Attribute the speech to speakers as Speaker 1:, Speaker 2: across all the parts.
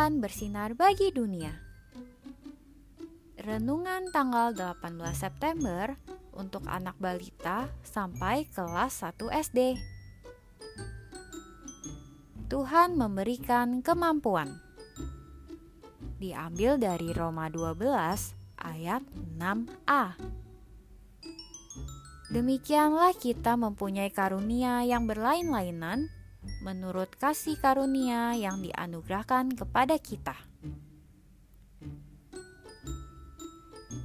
Speaker 1: Tuhan bersinar bagi dunia. Renungan tanggal 18 September untuk anak balita sampai kelas 1 SD. Tuhan memberikan kemampuan. Diambil dari Roma 12 ayat 6a. Demikianlah kita mempunyai karunia yang berlain-lainan menurut kasih karunia yang dianugerahkan kepada kita.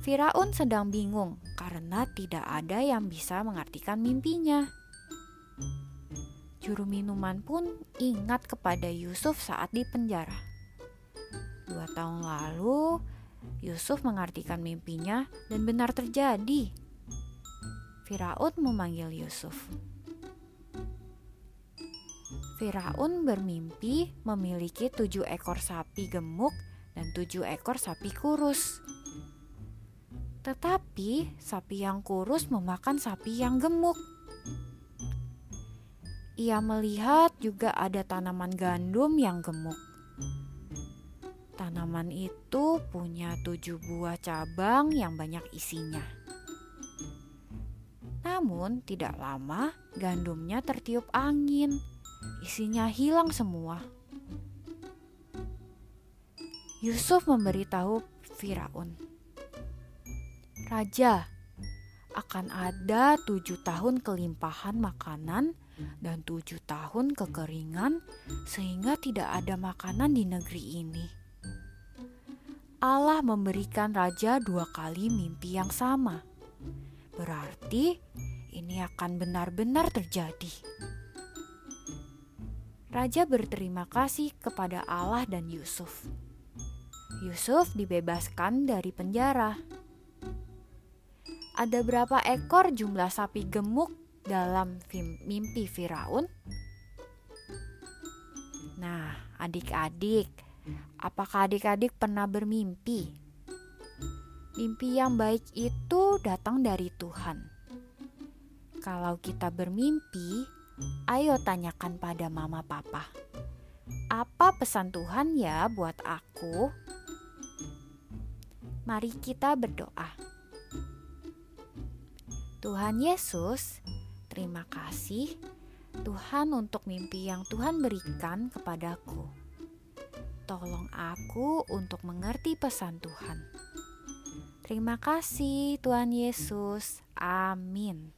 Speaker 1: Firaun sedang bingung karena tidak ada yang bisa mengartikan mimpinya. Juru minuman pun ingat kepada Yusuf saat di penjara. Dua tahun lalu, Yusuf mengartikan mimpinya dan benar terjadi. Firaun memanggil Yusuf. Firaun bermimpi memiliki tujuh ekor sapi gemuk dan tujuh ekor sapi kurus. Tetapi sapi yang kurus memakan sapi yang gemuk. Ia melihat juga ada tanaman gandum yang gemuk. Tanaman itu punya tujuh buah cabang yang banyak isinya. Namun, tidak lama gandumnya tertiup angin Isinya hilang semua. Yusuf memberitahu Firaun, "Raja, akan ada tujuh tahun kelimpahan makanan dan tujuh tahun kekeringan, sehingga tidak ada makanan di negeri ini." Allah memberikan raja dua kali mimpi yang sama. Berarti ini akan benar-benar terjadi. Raja berterima kasih kepada Allah dan Yusuf. Yusuf dibebaskan dari penjara. Ada berapa ekor jumlah sapi gemuk dalam mimpi Firaun? Nah, adik-adik, apakah adik-adik pernah bermimpi? Mimpi yang baik itu datang dari Tuhan. Kalau kita bermimpi, Ayo tanyakan pada mama papa. Apa pesan Tuhan ya buat aku? Mari kita berdoa. Tuhan Yesus, terima kasih Tuhan untuk mimpi yang Tuhan berikan kepadaku. Tolong aku untuk mengerti pesan Tuhan. Terima kasih Tuhan Yesus. Amin.